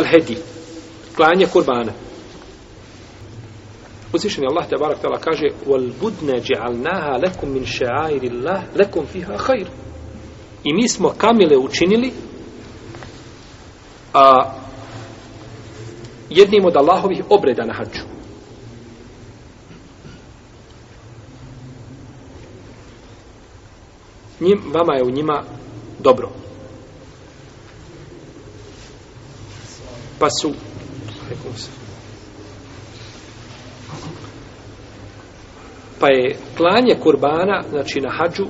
El hedi. Klanje kurbana. Uzvišen je Allah te barak tala kaže Wal budne dja'alnaha lekum min ša'airi Allah lekum fiha khair. I mi smo kamile učinili a, jednim od Allahovih obreda na hađu. Njim, vama je u njima dobro. pa su pa je klanje kurbana znači na hađu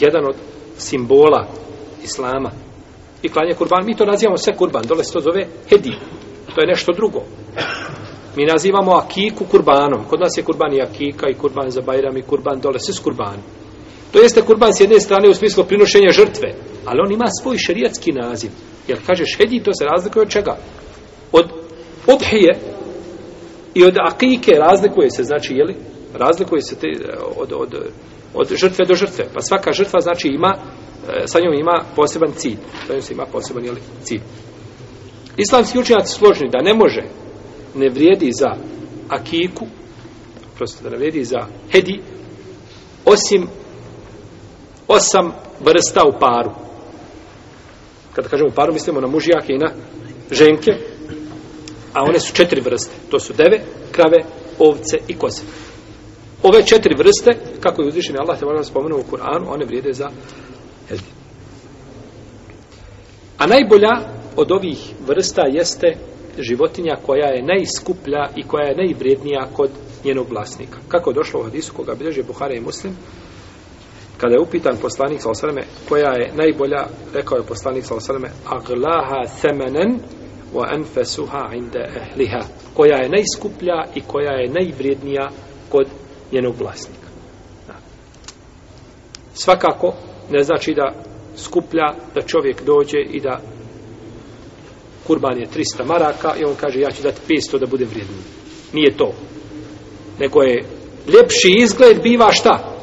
jedan od simbola islama i klanje kurban, mi to nazivamo sve kurban dole se to zove hedi to je nešto drugo mi nazivamo akiku kurbanom kod nas je kurban i akika i kurban za bajram i kurban dole se s kurban to jeste kurban s jedne strane u smislu prinošenja žrtve ali on ima svoj šerijatski naziv. Jer kaže šedi to se razlikuje od čega? Od obhije i od akike razlikuje se, znači, jeli? Razlikuje se te, od, od, od žrtve do žrtve. Pa svaka žrtva, znači, ima, e, sa njom ima poseban cilj. Sa njom se ima poseban, jeli, cilj. Islamski učinac složni da ne može, ne vrijedi za akiku, prosto da ne vrijedi za hedi, osim osam vrsta u paru kada kažemo paru, mislimo na mužijake i na ženke, a one su četiri vrste. To su deve, krave, ovce i koze. Ove četiri vrste, kako je uzvišen Allah, te vam spomenu u Kur'anu, one vrijede za helgin. A najbolja od ovih vrsta jeste životinja koja je najskuplja i koja je najvrijednija kod njenog vlasnika. Kako je došlo u hadisu koga bilježe Buhara i Muslim, kada je upitan poslanik sa osreme koja je najbolja, rekao je poslanik sa osreme aglaha semenen wa anfasuha inda ahliha koja je najskuplja i koja je najvrijednija kod njenog vlasnika svakako ne znači da skuplja da čovjek dođe i da kurban je 300 maraka i on kaže ja ću dati 500 da bude vrijedniji nije to nego je ljepši izgled biva šta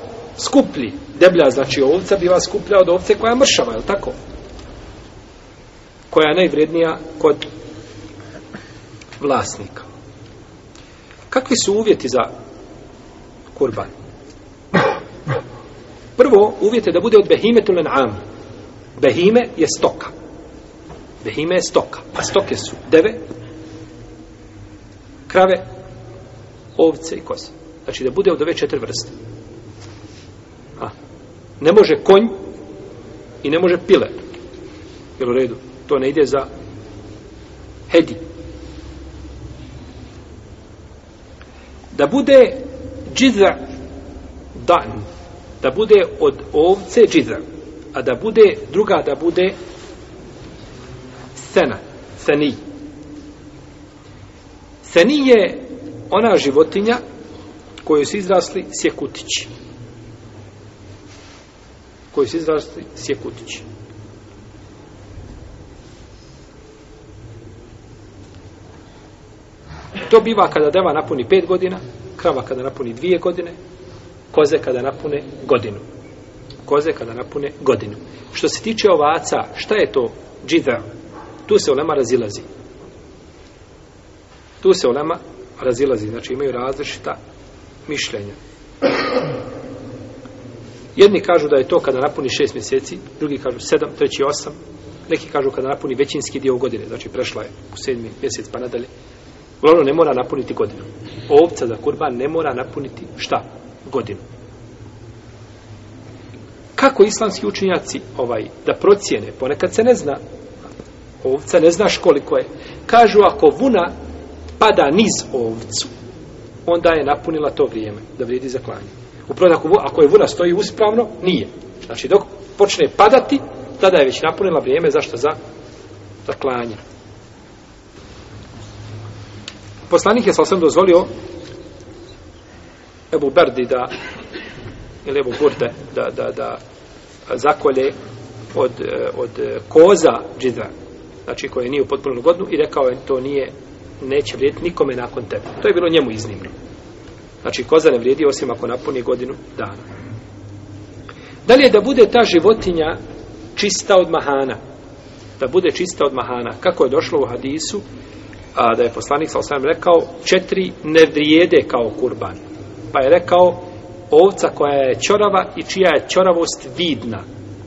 skuplji deblja, znači ovca, biva skuplja od ovce koja je mršava, je li tako? Koja je najvrednija kod vlasnika. Kakvi su uvjeti za kurban? Prvo, uvjet je da bude od behime tulen am. Behime je stoka. Behime je stoka. A stoke su deve, krave, ovce i koze. Znači da bude od ove četiri vrste ne može konj i ne može pile. Jel u redu? To ne ide za hedi. Da bude džidra dan. Da bude od ovce džidra. A da bude druga, da bude sena. Seni. Seni je ona životinja koju su izrasli sjekutići koji su izrasli sjekutići. To biva kada deva napuni pet godina, krava kada napuni dvije godine, koze kada napune godinu. Koze kada napune godinu. Što se tiče ovaca, šta je to džidra? Tu se ulema razilazi. Tu se ulema razilazi. Znači imaju različita mišljenja. Jedni kažu da je to kada napuni šest mjeseci, drugi kažu sedam, treći osam, neki kažu kada napuni većinski dio godine, znači prešla je u sedmi mjesec pa nadalje. Uglavnom ne mora napuniti godinu. Ovca za kurban ne mora napuniti šta? Godinu. Kako islamski učenjaci ovaj, da procijene, ponekad se ne zna, ovca ne znaš koliko je, kažu ako vuna pada niz ovcu, onda je napunila to vrijeme da vrijedi za klanje. U prodaku, ako je vuna stoji uspravno, nije. Znači, dok počne padati, tada je već napunila vrijeme, zašto? Za, za klanje. Poslanik je sasvim dozvolio Ebu Berdi da ili Ebu Burde da, da, da zakolje od, od koza džidra, znači koje nije u potpunom godinu i rekao je to nije neće vrijediti nikome nakon tebe. To je bilo njemu iznimno. Znači, koza ne vrijedi osim ako napuni godinu dana. Da li je da bude ta životinja čista od mahana? Da bude čista od mahana. Kako je došlo u hadisu, a da je poslanik sa osam rekao, četiri ne vrijede kao kurban. Pa je rekao, ovca koja je čorava i čija je čoravost vidna,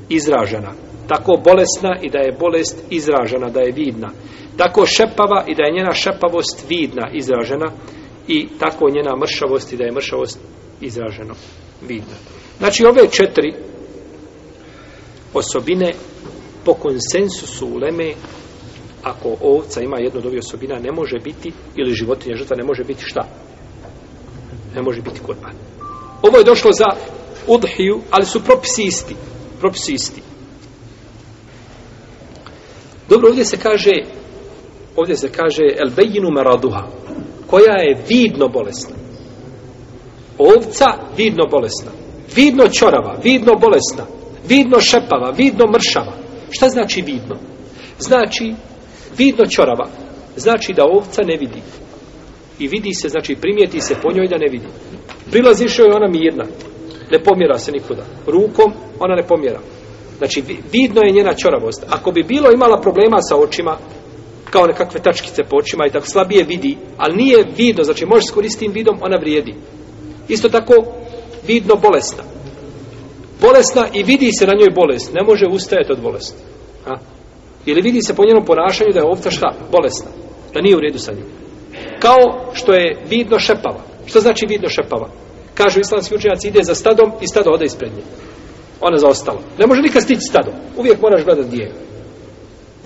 izražena. Tako bolesna i da je bolest izražena, da je vidna. Tako šepava i da je njena šepavost vidna, izražena. Izražena i tako njena mršavost i da je mršavost izraženo vidno. Znači ove četiri osobine po konsensusu uleme ako ovca ima jednu od ovih osobina ne može biti ili životinja žrtva ne može biti šta? Ne može biti kurban. Ovo je došlo za udhiju, ali su propisi isti. Propisi isti. Dobro, ovdje se kaže ovdje se kaže el bejinu maraduha koja je vidno bolesna. Ovca vidno bolesna. Vidno čorava, vidno bolesna. Vidno šepava, vidno mršava. Šta znači vidno? Znači, vidno čorava. Znači da ovca ne vidi. I vidi se, znači primijeti se po njoj da ne vidi. Prilaziš joj ona mirna. Ne pomjera se nikuda. Rukom ona ne pomjera. Znači, vidno je njena čoravost. Ako bi bilo imala problema sa očima, kao nekakve tačkice po očima i tako slabije vidi, ali nije vidno, znači može s koristim vidom, ona vrijedi. Isto tako, vidno bolesna. Bolesna i vidi se na njoj bolest, ne može ustajati od bolesti. Ha? Ili vidi se po njenom ponašanju da je ovca šta? Bolesna. Da nije u redu sa njom. Kao što je vidno šepava. Što znači vidno šepava? Kažu islamski učenjaci, ide za stadom i stado ode ispred nje. Ona zaostala. Ne može nikad stići stadom. Uvijek moraš gledati gdje je.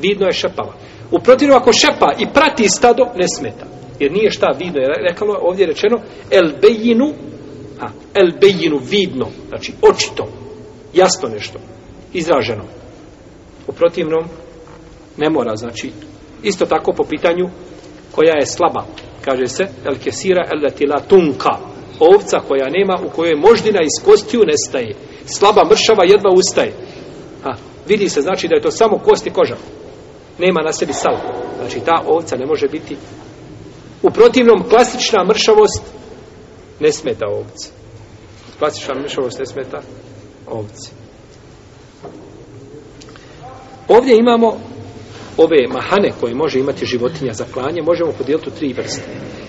Vidno je šepava. U protivnom ako šepa i prati stado, ne smeta. Jer nije šta vidno, je rekalo ovdje je rečeno el bejinu, a, el bejinu vidno, znači očito, jasno nešto, izraženo. U protivnom ne mora, znači, isto tako po pitanju koja je slaba, kaže se, el kesira el letila tunka, ovca koja nema u kojoj moždina iz kostiju nestaje, slaba mršava jedva ustaje. A, vidi se, znači da je to samo kost i koža nema na sebi sal. Znači, ta ovca ne može biti... U protivnom, klasična mršavost ne smeta ovce. Klasična mršavost ne smeta ovce. Ovdje imamo ove mahane koje može imati životinja za klanje, možemo podijeliti u tri vrste.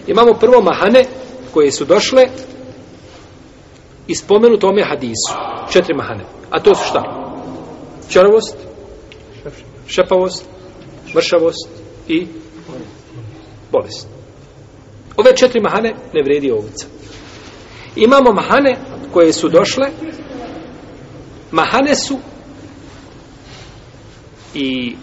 Imamo prvo mahane koje su došle i spomenuto ome hadisu. Četiri mahane. A to su šta? Čarovost, šepavost, mršavost i bolest. Ove četiri mahane ne vredi ovica. Imamo mahane koje su došle, mahane su i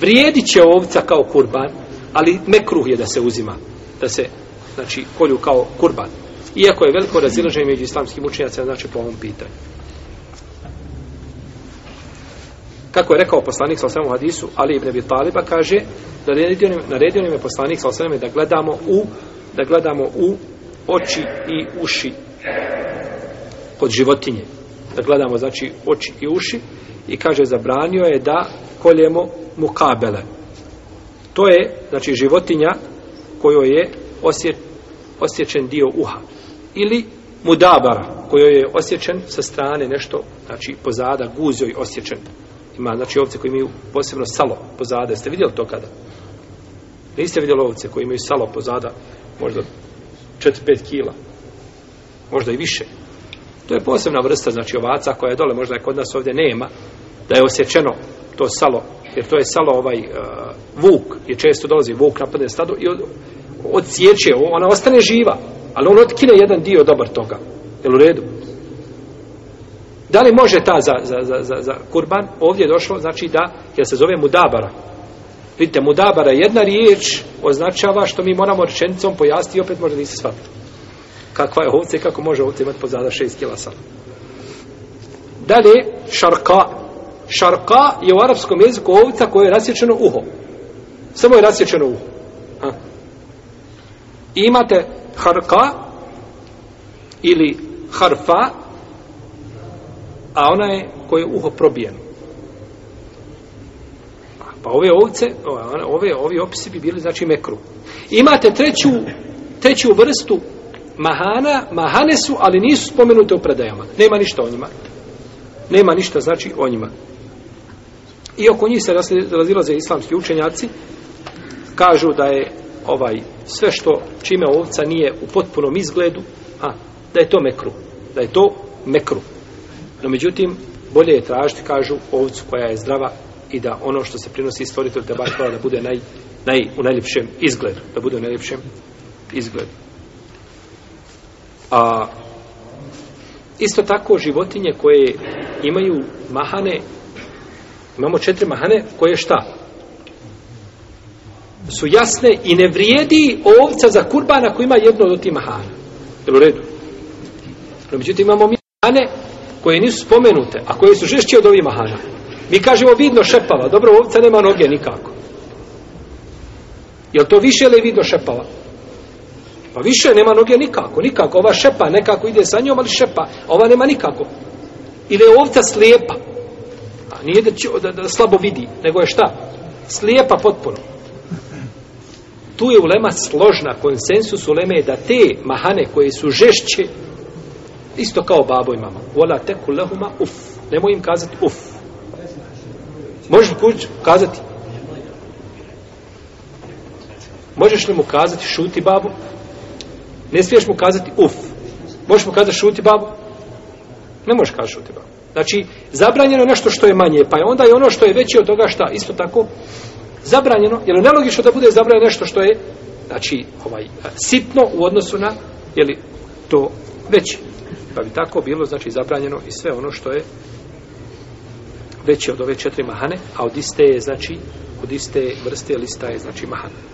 vrijedit će ovca kao kurban, ali mekruh je da se uzima, da se znači, kolju kao kurban. Iako je veliko razilaženje među islamskim učenjacima, znači po ovom pitanju. Kako je rekao poslanik sa osvijem u hadisu, Ali ibn Abi Taliba kaže, da naredio, naredio nam je poslanik sa osvijem da gledamo u da gledamo u oči i uši kod životinje. Da gledamo, znači, oči i uši i kaže, zabranio je da koljemo mukabele. To je, znači, životinja kojo je osje, osjećen dio uha. Ili mudabara, kojo je osjećen sa strane nešto, znači, pozada, guzoj osjećen ima znači ovce koje imaju posebno salo pozada. Jeste vidjeli to kada? Niste vidjeli ovce koje imaju salo pozada možda 4-5 kila? Možda i više. To je posebna vrsta znači ovaca koja je dole, možda je kod nas ovdje nema, da je osjećeno to salo, jer to je salo ovaj uh, vuk, je često dolazi vuk napadne stado i od, odsjeće, ona ostane živa, ali on otkine jedan dio dobar toga. Jel u redu? Da li može ta za, za, za, za, za kurban? Ovdje je došlo, znači da, jer se zove mudabara. Vidite, mudabara je jedna riječ, označava što mi moramo rečenicom pojasniti i opet možda nisi shvatili. Kakva je ovce i kako može ovce imati pozada šest kila sala. Dalje, šarka. Šarka je u arapskom jeziku ovca koje je rasječeno uho. Samo je rasječeno uho. Ha. I imate harka ili harfa, a ona je koje je uho probijeno. Pa ove ovce, ove, ovi opisi bi bili znači mekru. Imate treću, treću vrstu mahana, mahane su, ali nisu spomenute u predajama. Nema ništa o njima. Nema ništa znači o njima. I oko njih se razilaze islamski učenjaci, kažu da je ovaj sve što čime ovca nije u potpunom izgledu, a da je to mekru, da je to mekru. No međutim, bolje je tražiti, kažu, ovcu koja je zdrava i da ono što se prinosi stvoritelj da bačkala da bude naj, naj, u najljepšem izgledu. Da bude u najljepšem izgledu. A, isto tako životinje koje imaju mahane, imamo četiri mahane, koje šta? Su jasne i ne vrijedi ovca za kurbana koji ima jedno od tih mahana. Jel u redu? No, međutim, imamo mi mahane koje nisu spomenute, a koje su žešće od ovih mahana. Mi kažemo vidno šepava, dobro, ovca nema noge nikako. Je to više ili vidno šepava? Pa više, nema noge nikako, nikako. Ova šepa nekako ide sa njom, ali šepa. Ova nema nikako. Ili je ovca slijepa. A nije da, će, da, da slabo vidi, nego je šta? Slijepa potpuno. Tu je ulema složna, konsensus uleme je da te mahane koje su žešće Isto kao babo i mama. Vola teku lehuma uf. Nemoj im kazati uf. Možeš li kuć kazati? Možeš li mu kazati šuti babu? Ne smiješ mu kazati uf. Možeš mu kazati šuti babu? Ne možeš kazati šuti babu. Znači, zabranjeno je nešto što je manje, pa je onda i ono što je veće od toga šta, isto tako, zabranjeno, jer je nelogično da bude zabranjeno nešto što je, znači, ovaj, sitno u odnosu na, jeli, to veće. Pa bi tako bilo, znači, zabranjeno i sve ono što je veće od ove četiri mahane, a od iste je, znači, od iste vrste lista je, znači, mahana.